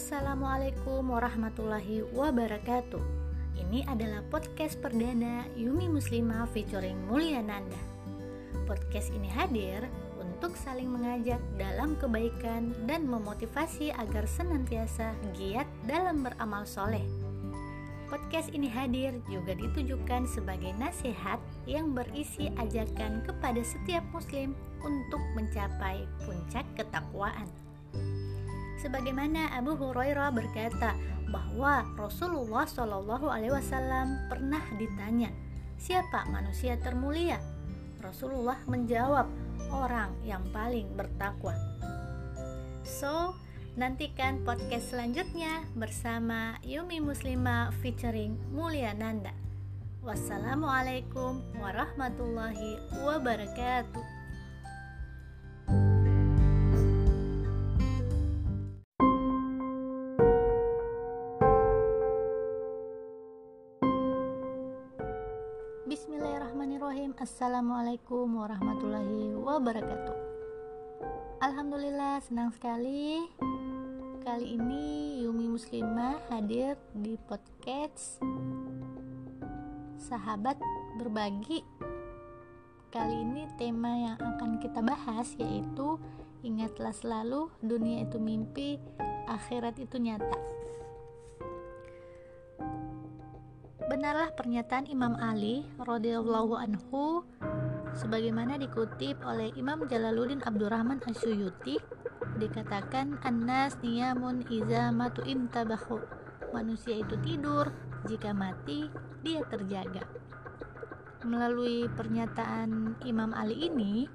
Assalamualaikum warahmatullahi wabarakatuh. Ini adalah podcast perdana Yumi Muslimah featuring Mulia Nanda. Podcast ini hadir untuk saling mengajak dalam kebaikan dan memotivasi agar senantiasa giat dalam beramal soleh. Podcast ini hadir juga ditujukan sebagai nasihat yang berisi ajakan kepada setiap muslim untuk mencapai puncak ketakwaan. Sebagaimana Abu Hurairah berkata bahwa Rasulullah Shallallahu Alaihi Wasallam pernah ditanya, siapa manusia termulia? Rasulullah menjawab, orang yang paling bertakwa. So, nantikan podcast selanjutnya bersama Yumi Muslima featuring Mulia Nanda. Wassalamualaikum warahmatullahi wabarakatuh. Assalamualaikum warahmatullahi wabarakatuh. Alhamdulillah senang sekali. Kali ini Yumi Muslimah hadir di podcast Sahabat Berbagi. Kali ini tema yang akan kita bahas yaitu Ingatlah selalu dunia itu mimpi, akhirat itu nyata Benarlah pernyataan Imam Ali radhiyallahu anhu sebagaimana dikutip oleh Imam Jalaluddin Abdurrahman Asyuyuti dikatakan annas niyamun iza matu intabahu manusia itu tidur jika mati dia terjaga. Melalui pernyataan Imam Ali ini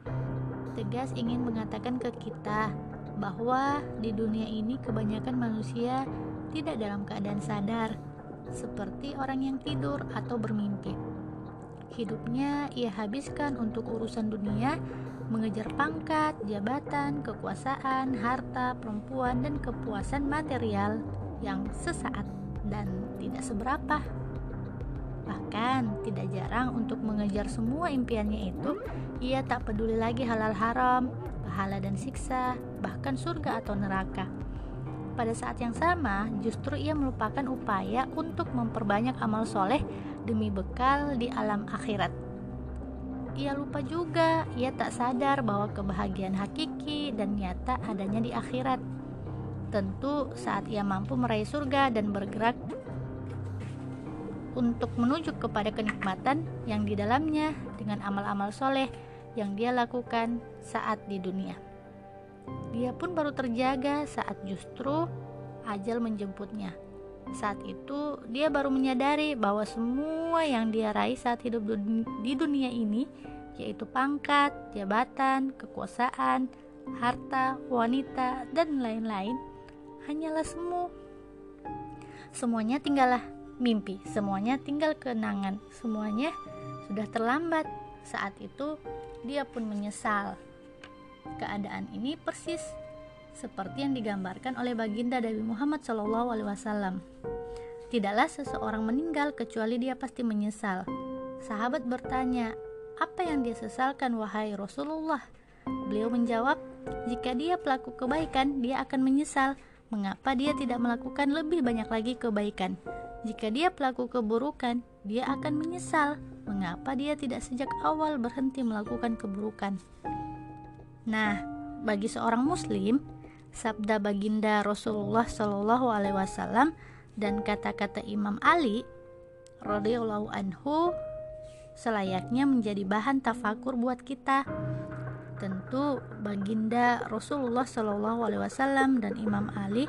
tegas ingin mengatakan ke kita bahwa di dunia ini kebanyakan manusia tidak dalam keadaan sadar seperti orang yang tidur atau bermimpi. Hidupnya ia habiskan untuk urusan dunia, mengejar pangkat, jabatan, kekuasaan, harta, perempuan, dan kepuasan material yang sesaat dan tidak seberapa. Bahkan tidak jarang untuk mengejar semua impiannya itu, ia tak peduli lagi halal haram, pahala dan siksa, bahkan surga atau neraka pada saat yang sama justru ia melupakan upaya untuk memperbanyak amal soleh demi bekal di alam akhirat. Ia lupa juga, ia tak sadar bahwa kebahagiaan hakiki dan nyata adanya di akhirat. Tentu saat ia mampu meraih surga dan bergerak untuk menuju kepada kenikmatan yang di dalamnya dengan amal-amal soleh yang dia lakukan saat di dunia. Dia pun baru terjaga saat justru ajal menjemputnya. Saat itu, dia baru menyadari bahwa semua yang dia raih saat hidup di dunia ini, yaitu pangkat, jabatan, kekuasaan, harta, wanita, dan lain-lain, hanyalah semu. Semuanya tinggallah mimpi, semuanya tinggal kenangan, semuanya sudah terlambat. Saat itu, dia pun menyesal Keadaan ini persis seperti yang digambarkan oleh baginda Nabi Muhammad SAW. Tidaklah seseorang meninggal kecuali dia pasti menyesal. Sahabat bertanya, apa yang dia sesalkan wahai Rasulullah? Beliau menjawab, jika dia pelaku kebaikan, dia akan menyesal. Mengapa dia tidak melakukan lebih banyak lagi kebaikan? Jika dia pelaku keburukan, dia akan menyesal. Mengapa dia tidak sejak awal berhenti melakukan keburukan? Nah, bagi seorang muslim, sabda baginda Rasulullah Shallallahu alaihi wasallam dan kata-kata Imam Ali radhiyallahu anhu selayaknya menjadi bahan tafakur buat kita. Tentu baginda Rasulullah Shallallahu alaihi wasallam dan Imam Ali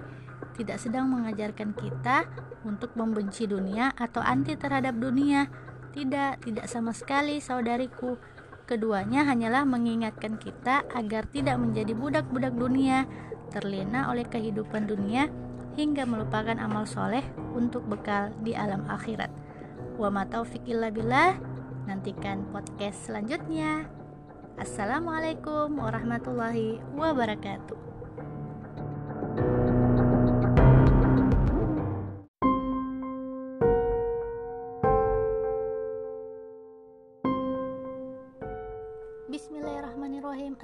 tidak sedang mengajarkan kita untuk membenci dunia atau anti terhadap dunia. Tidak, tidak sama sekali saudariku Keduanya hanyalah mengingatkan kita agar tidak menjadi budak-budak dunia, terlena oleh kehidupan dunia hingga melupakan amal soleh untuk bekal di alam akhirat. Wa ma taufiq illa billah. Nantikan podcast selanjutnya. Assalamualaikum warahmatullahi wabarakatuh.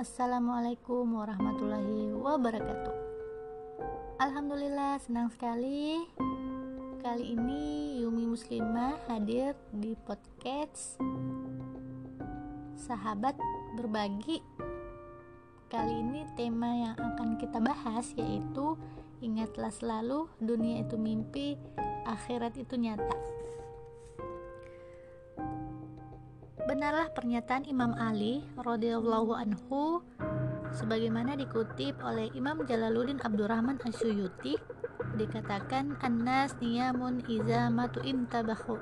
Assalamualaikum warahmatullahi wabarakatuh. Alhamdulillah senang sekali. Kali ini Yumi Muslimah hadir di podcast Sahabat Berbagi. Kali ini tema yang akan kita bahas yaitu Ingatlah selalu dunia itu mimpi, akhirat itu nyata Benarlah pernyataan Imam Ali radhiyallahu anhu sebagaimana dikutip oleh Imam Jalaluddin Abdurrahman Asyuyuti dikatakan annas niyamun iza matu intabahu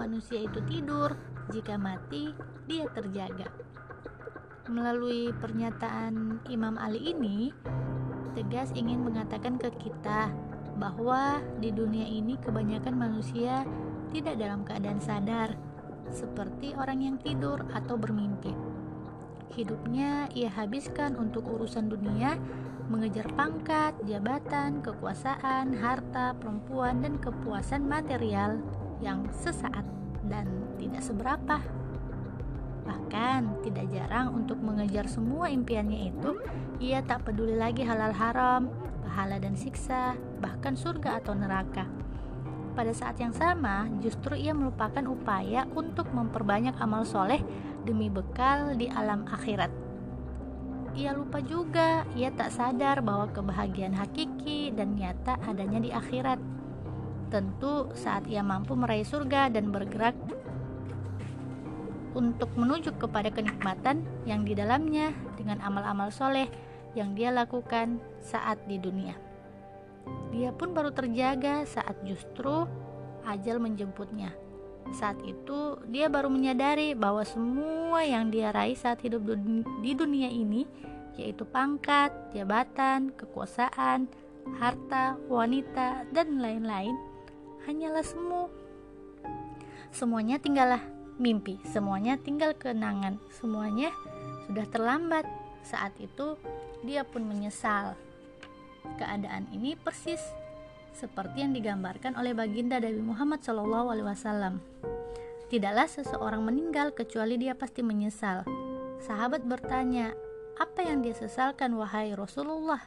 manusia itu tidur jika mati dia terjaga. Melalui pernyataan Imam Ali ini tegas ingin mengatakan ke kita bahwa di dunia ini kebanyakan manusia tidak dalam keadaan sadar seperti orang yang tidur atau bermimpi hidupnya ia habiskan untuk urusan dunia, mengejar pangkat, jabatan, kekuasaan, harta, perempuan, dan kepuasan material yang sesaat dan tidak seberapa. Bahkan tidak jarang untuk mengejar semua impiannya itu, ia tak peduli lagi halal haram, pahala dan siksa, bahkan surga atau neraka. Pada saat yang sama, justru ia melupakan upaya untuk memperbanyak amal soleh demi bekal di alam akhirat. Ia lupa juga, ia tak sadar bahwa kebahagiaan hakiki dan nyata adanya di akhirat. Tentu saat ia mampu meraih surga dan bergerak untuk menuju kepada kenikmatan yang di dalamnya dengan amal-amal soleh yang dia lakukan saat di dunia. Dia pun baru terjaga saat justru ajal menjemputnya. Saat itu, dia baru menyadari bahwa semua yang dia raih saat hidup di dunia ini, yaitu pangkat, jabatan, kekuasaan, harta, wanita, dan lain-lain, hanyalah semu. Semuanya tinggallah mimpi, semuanya tinggal kenangan, semuanya sudah terlambat. Saat itu, dia pun menyesal. Keadaan ini persis seperti yang digambarkan oleh baginda Nabi Muhammad SAW. Tidaklah seseorang meninggal kecuali dia pasti menyesal. Sahabat bertanya, apa yang dia sesalkan wahai Rasulullah?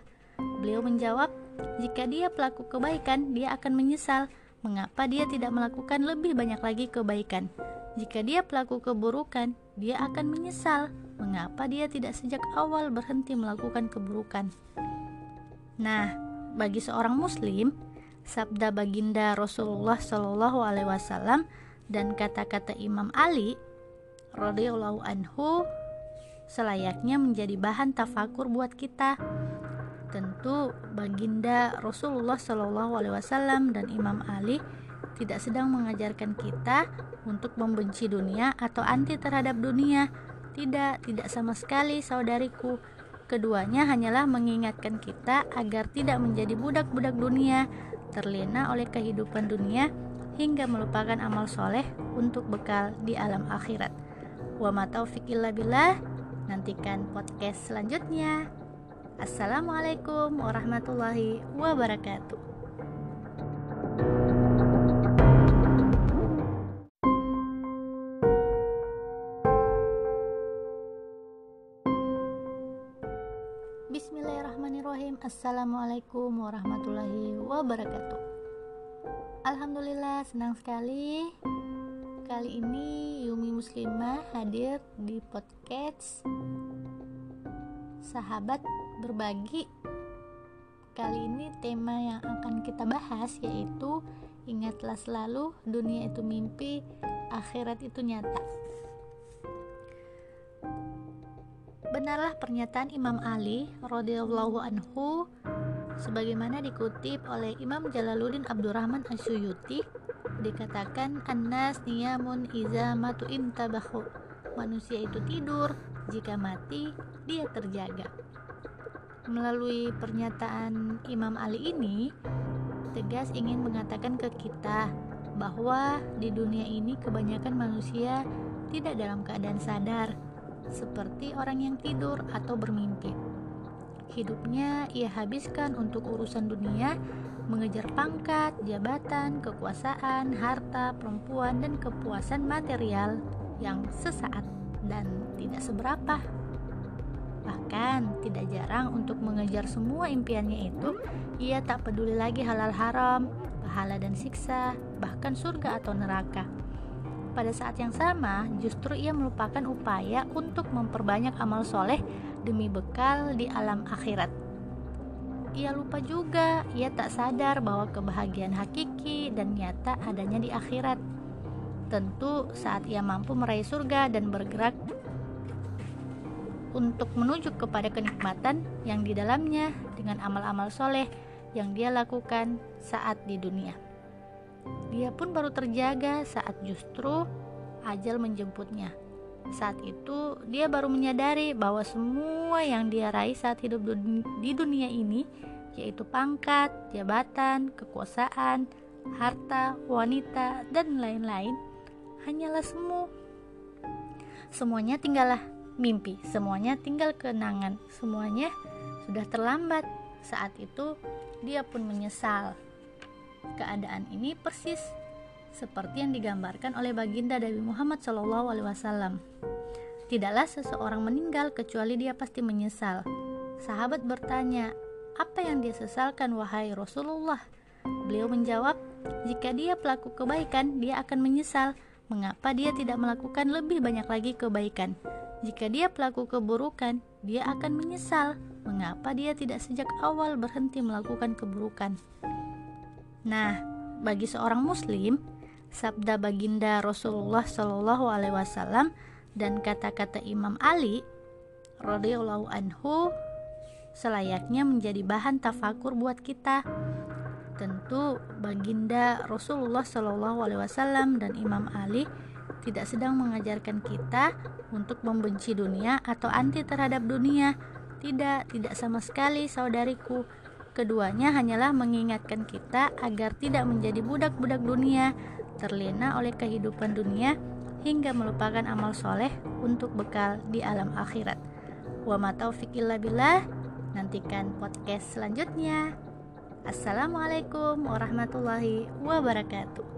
Beliau menjawab, jika dia pelaku kebaikan, dia akan menyesal. Mengapa dia tidak melakukan lebih banyak lagi kebaikan? Jika dia pelaku keburukan, dia akan menyesal. Mengapa dia tidak sejak awal berhenti melakukan keburukan? Nah, bagi seorang Muslim, sabda baginda Rasulullah Shallallahu Alaihi Wasallam dan kata-kata Imam Ali radhiyallahu anhu selayaknya menjadi bahan tafakur buat kita. Tentu baginda Rasulullah Shallallahu Alaihi Wasallam dan Imam Ali tidak sedang mengajarkan kita untuk membenci dunia atau anti terhadap dunia. Tidak, tidak sama sekali saudariku. Keduanya hanyalah mengingatkan kita agar tidak menjadi budak-budak dunia, terlena oleh kehidupan dunia hingga melupakan amal soleh untuk bekal di alam akhirat. Wa ma taufiq illa billah. Nantikan podcast selanjutnya. Assalamualaikum warahmatullahi wabarakatuh. Assalamualaikum warahmatullahi wabarakatuh. Alhamdulillah senang sekali. Kali ini Yumi Muslimah hadir di podcast Sahabat Berbagi. Kali ini tema yang akan kita bahas yaitu Ingatlah selalu dunia itu mimpi, akhirat itu nyata Benarlah pernyataan Imam Ali radhiyallahu anhu sebagaimana dikutip oleh Imam Jalaluddin Abdurrahman Asyuyuti dikatakan annas niyamun iza matu intabahu. Manusia itu tidur jika mati dia terjaga. Melalui pernyataan Imam Ali ini tegas ingin mengatakan ke kita bahwa di dunia ini kebanyakan manusia tidak dalam keadaan sadar seperti orang yang tidur atau bermimpi. Hidupnya ia habiskan untuk urusan dunia, mengejar pangkat, jabatan, kekuasaan, harta, perempuan, dan kepuasan material yang sesaat dan tidak seberapa. Bahkan tidak jarang untuk mengejar semua impiannya itu, ia tak peduli lagi halal haram, pahala dan siksa, bahkan surga atau neraka. Pada saat yang sama, justru ia melupakan upaya untuk memperbanyak amal soleh demi bekal di alam akhirat. Ia lupa juga, ia tak sadar bahwa kebahagiaan hakiki dan nyata adanya di akhirat. Tentu saat ia mampu meraih surga dan bergerak untuk menuju kepada kenikmatan yang di dalamnya dengan amal-amal soleh yang dia lakukan saat di dunia. Dia pun baru terjaga saat justru ajal menjemputnya. Saat itu, dia baru menyadari bahwa semua yang dia raih saat hidup di dunia ini, yaitu pangkat, jabatan, kekuasaan, harta, wanita, dan lain-lain, hanyalah semu. Semuanya tinggallah mimpi, semuanya tinggal kenangan, semuanya sudah terlambat. Saat itu dia pun menyesal. Keadaan ini persis seperti yang digambarkan oleh baginda Nabi Muhammad SAW. Tidaklah seseorang meninggal kecuali dia pasti menyesal. Sahabat bertanya, apa yang dia sesalkan wahai Rasulullah? Beliau menjawab, jika dia pelaku kebaikan, dia akan menyesal. Mengapa dia tidak melakukan lebih banyak lagi kebaikan? Jika dia pelaku keburukan, dia akan menyesal mengapa dia tidak sejak awal berhenti melakukan keburukan. Nah, bagi seorang muslim, sabda baginda Rasulullah Shallallahu alaihi wasallam dan kata-kata Imam Ali radhiyallahu anhu selayaknya menjadi bahan tafakur buat kita. Tentu baginda Rasulullah Shallallahu alaihi wasallam dan Imam Ali tidak sedang mengajarkan kita untuk membenci dunia atau anti terhadap dunia. Tidak, tidak sama sekali saudariku. Keduanya hanyalah mengingatkan kita agar tidak menjadi budak-budak dunia, terlena oleh kehidupan dunia hingga melupakan amal soleh untuk bekal di alam akhirat. Wa ma taufiq illa billah. Nantikan podcast selanjutnya. Assalamualaikum warahmatullahi wabarakatuh.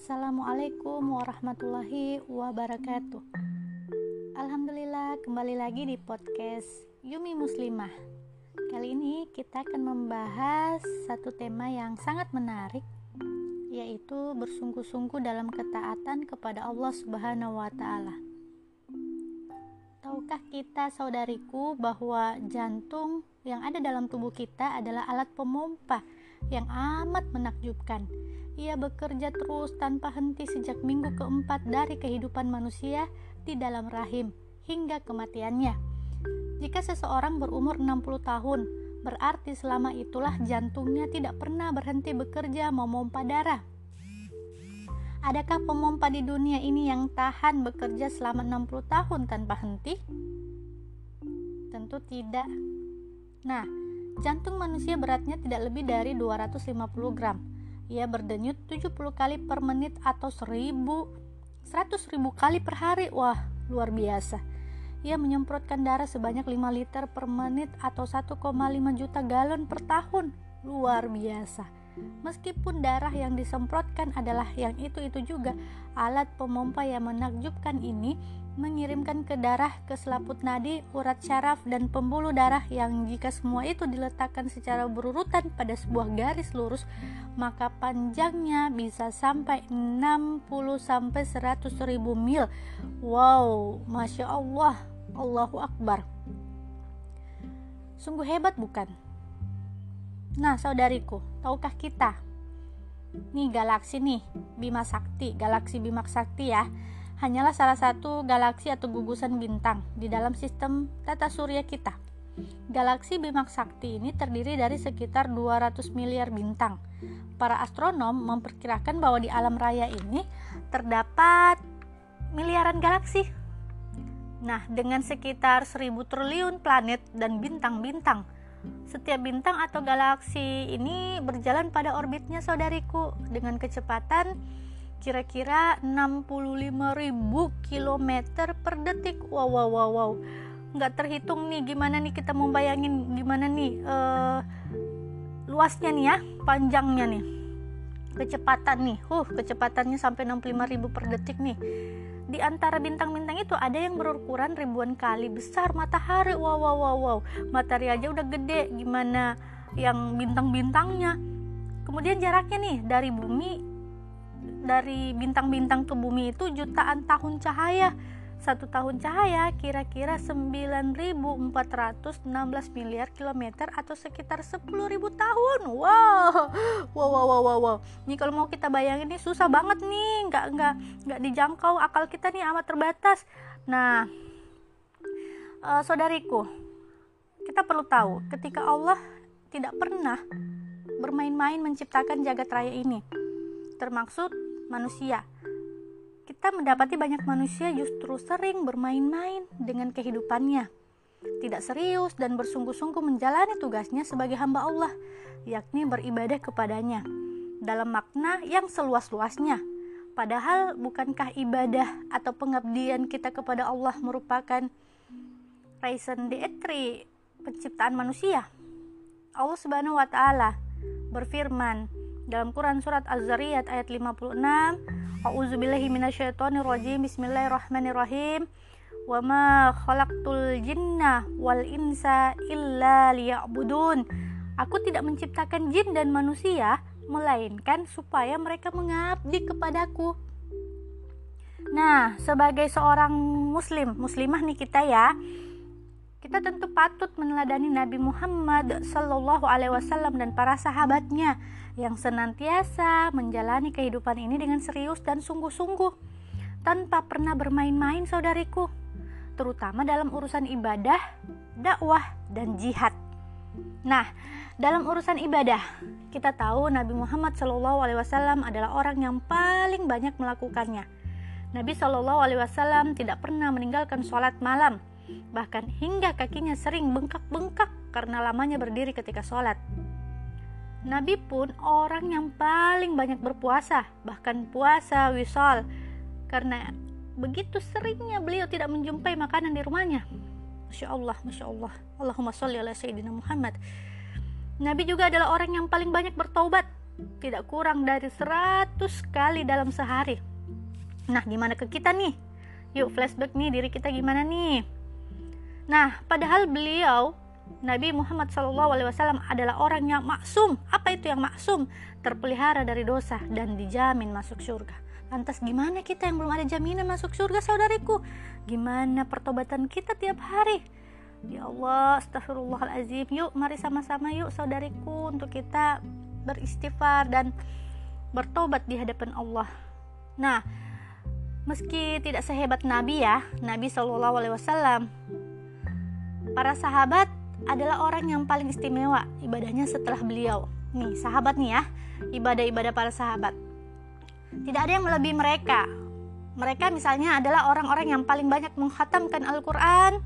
Assalamualaikum warahmatullahi wabarakatuh. Alhamdulillah kembali lagi di podcast Yumi Muslimah. Kali ini kita akan membahas satu tema yang sangat menarik Yaitu bersungguh-sungguh dalam ketaatan kepada Allah subhanahu wa ta'ala. Tahukah kita saudariku bahwa jantung yang ada dalam tubuh kita adalah alat pemompa yang amat menakjubkan ia bekerja terus tanpa henti sejak minggu keempat dari kehidupan manusia di dalam rahim hingga kematiannya. Jika seseorang berumur 60 tahun, berarti selama itulah jantungnya tidak pernah berhenti bekerja memompa darah. Adakah pemompa di dunia ini yang tahan bekerja selama 60 tahun tanpa henti? Tentu tidak. Nah, jantung manusia beratnya tidak lebih dari 250 gram ia berdenyut 70 kali per menit atau 1000 100 ribu kali per hari. Wah, luar biasa. Ia menyemprotkan darah sebanyak 5 liter per menit atau 1,5 juta galon per tahun. Luar biasa. Meskipun darah yang disemprotkan adalah yang itu-itu juga, alat pemompa yang menakjubkan ini mengirimkan ke darah ke selaput nadi, urat syaraf, dan pembuluh darah yang jika semua itu diletakkan secara berurutan pada sebuah garis lurus, maka panjangnya bisa sampai 60 sampai 100 ribu mil. Wow, Masya Allah, Allahu Akbar. Sungguh hebat bukan? Nah, saudariku, tahukah kita? Nih galaksi nih, Bima Sakti, galaksi Bima Sakti ya hanyalah salah satu galaksi atau gugusan bintang di dalam sistem tata surya kita. Galaksi Bima Sakti ini terdiri dari sekitar 200 miliar bintang. Para astronom memperkirakan bahwa di alam raya ini terdapat miliaran galaksi. Nah, dengan sekitar 1000 triliun planet dan bintang-bintang, setiap bintang atau galaksi ini berjalan pada orbitnya saudariku dengan kecepatan kira-kira 65.000 km per detik. Wow, wow, wow, wow. nggak terhitung nih gimana nih kita mau bayangin gimana nih uh, luasnya nih ya panjangnya nih. Kecepatan nih. Uh kecepatannya sampai 65.000 per detik nih. Di antara bintang-bintang itu ada yang berukuran ribuan kali besar matahari. Wow wow wow wow. Matahari aja udah gede. Gimana yang bintang-bintangnya? Kemudian jaraknya nih dari bumi dari bintang-bintang ke bumi itu jutaan tahun cahaya satu tahun cahaya kira-kira 9.416 miliar kilometer atau sekitar 10.000 tahun. Wow, wow, wow, wow, wow. wow. Ini kalau mau kita bayangin ini susah banget nih, nggak nggak nggak dijangkau akal kita nih amat terbatas. Nah, uh, saudariku, kita perlu tahu ketika Allah tidak pernah bermain-main menciptakan jagat raya ini, termaksud manusia kita mendapati banyak manusia justru sering bermain-main dengan kehidupannya, tidak serius dan bersungguh-sungguh menjalani tugasnya sebagai hamba Allah, yakni beribadah kepadanya dalam makna yang seluas-luasnya. Padahal bukankah ibadah atau pengabdian kita kepada Allah merupakan reason dietri penciptaan manusia? Allah Subhanahu wa taala berfirman dalam Quran surat Az-Zariyat ayat 56 A'udzubillahi minasyaitonirrajim. Bismillahirrahmanirrahim. Wa ma khalaqtul jinna wal insa illa liya'budun. Aku tidak menciptakan jin dan manusia melainkan supaya mereka mengabdi kepadaku. Nah, sebagai seorang muslim, muslimah nih kita ya, kita tentu patut meneladani Nabi Muhammad Sallallahu Alaihi Wasallam dan para sahabatnya yang senantiasa menjalani kehidupan ini dengan serius dan sungguh-sungguh tanpa pernah bermain-main saudariku terutama dalam urusan ibadah, dakwah, dan jihad. Nah, dalam urusan ibadah, kita tahu Nabi Muhammad SAW adalah orang yang paling banyak melakukannya. Nabi SAW tidak pernah meninggalkan sholat malam, bahkan hingga kakinya sering bengkak-bengkak karena lamanya berdiri ketika sholat. Nabi pun orang yang paling banyak berpuasa, bahkan puasa wisol, karena begitu seringnya beliau tidak menjumpai makanan di rumahnya. Masya Allah, Masya Allah. Allahumma sholli ala Sayyidina Muhammad. Nabi juga adalah orang yang paling banyak bertaubat, tidak kurang dari 100 kali dalam sehari. Nah, gimana ke kita nih? Yuk flashback nih diri kita gimana nih? Nah, padahal beliau Nabi Muhammad SAW adalah orang yang maksum. Apa itu yang maksum? Terpelihara dari dosa dan dijamin masuk surga. Lantas gimana kita yang belum ada jaminan masuk surga saudariku? Gimana pertobatan kita tiap hari? Ya Allah, astagfirullahalazim. Yuk mari sama-sama yuk saudariku untuk kita beristighfar dan bertobat di hadapan Allah. Nah, meski tidak sehebat Nabi ya, Nabi SAW, para sahabat adalah orang yang paling istimewa ibadahnya setelah beliau. Nih, sahabat nih ya, ibadah-ibadah para sahabat. Tidak ada yang melebihi mereka. Mereka misalnya adalah orang-orang yang paling banyak menghatamkan Al-Quran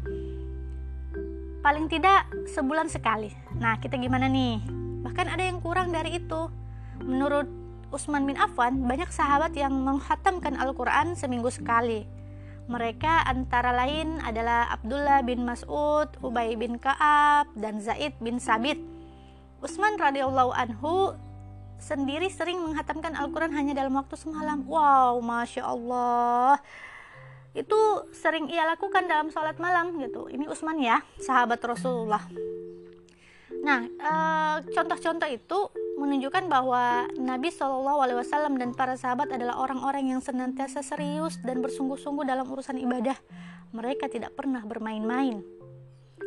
paling tidak sebulan sekali. Nah, kita gimana nih? Bahkan ada yang kurang dari itu. Menurut Utsman bin Affan, banyak sahabat yang menghatamkan Al-Quran seminggu sekali. Mereka antara lain adalah Abdullah bin Mas'ud, Ubay bin Ka'ab, dan Zaid bin Sabit. Utsman radhiyallahu anhu sendiri sering menghatamkan Al-Quran hanya dalam waktu semalam. Wow, masya Allah. Itu sering ia lakukan dalam sholat malam gitu. Ini Utsman ya, sahabat Rasulullah. Nah, eh, contoh-contoh itu menunjukkan bahwa Nabi Shallallahu Alaihi Wasallam dan para sahabat adalah orang-orang yang senantiasa serius dan bersungguh-sungguh dalam urusan ibadah. Mereka tidak pernah bermain-main.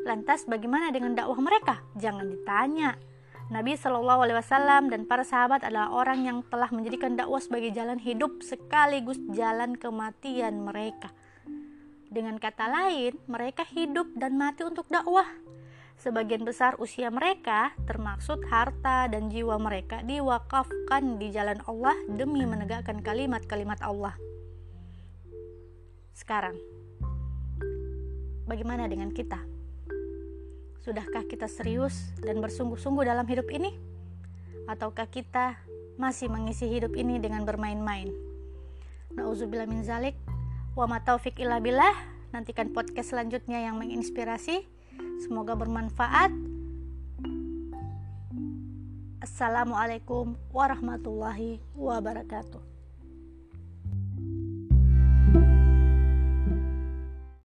Lantas, bagaimana dengan dakwah mereka? Jangan ditanya. Nabi Shallallahu Alaihi Wasallam dan para sahabat adalah orang yang telah menjadikan dakwah sebagai jalan hidup sekaligus jalan kematian mereka. Dengan kata lain, mereka hidup dan mati untuk dakwah Sebagian besar usia mereka, termaksud harta dan jiwa mereka, diwakafkan di jalan Allah demi menegakkan kalimat-kalimat Allah. Sekarang, bagaimana dengan kita? Sudahkah kita serius dan bersungguh-sungguh dalam hidup ini? Ataukah kita masih mengisi hidup ini dengan bermain-main? Nauzubillah min zalik wa ma taufiq illa billah Nantikan podcast selanjutnya yang menginspirasi. Semoga bermanfaat. Assalamualaikum warahmatullahi wabarakatuh.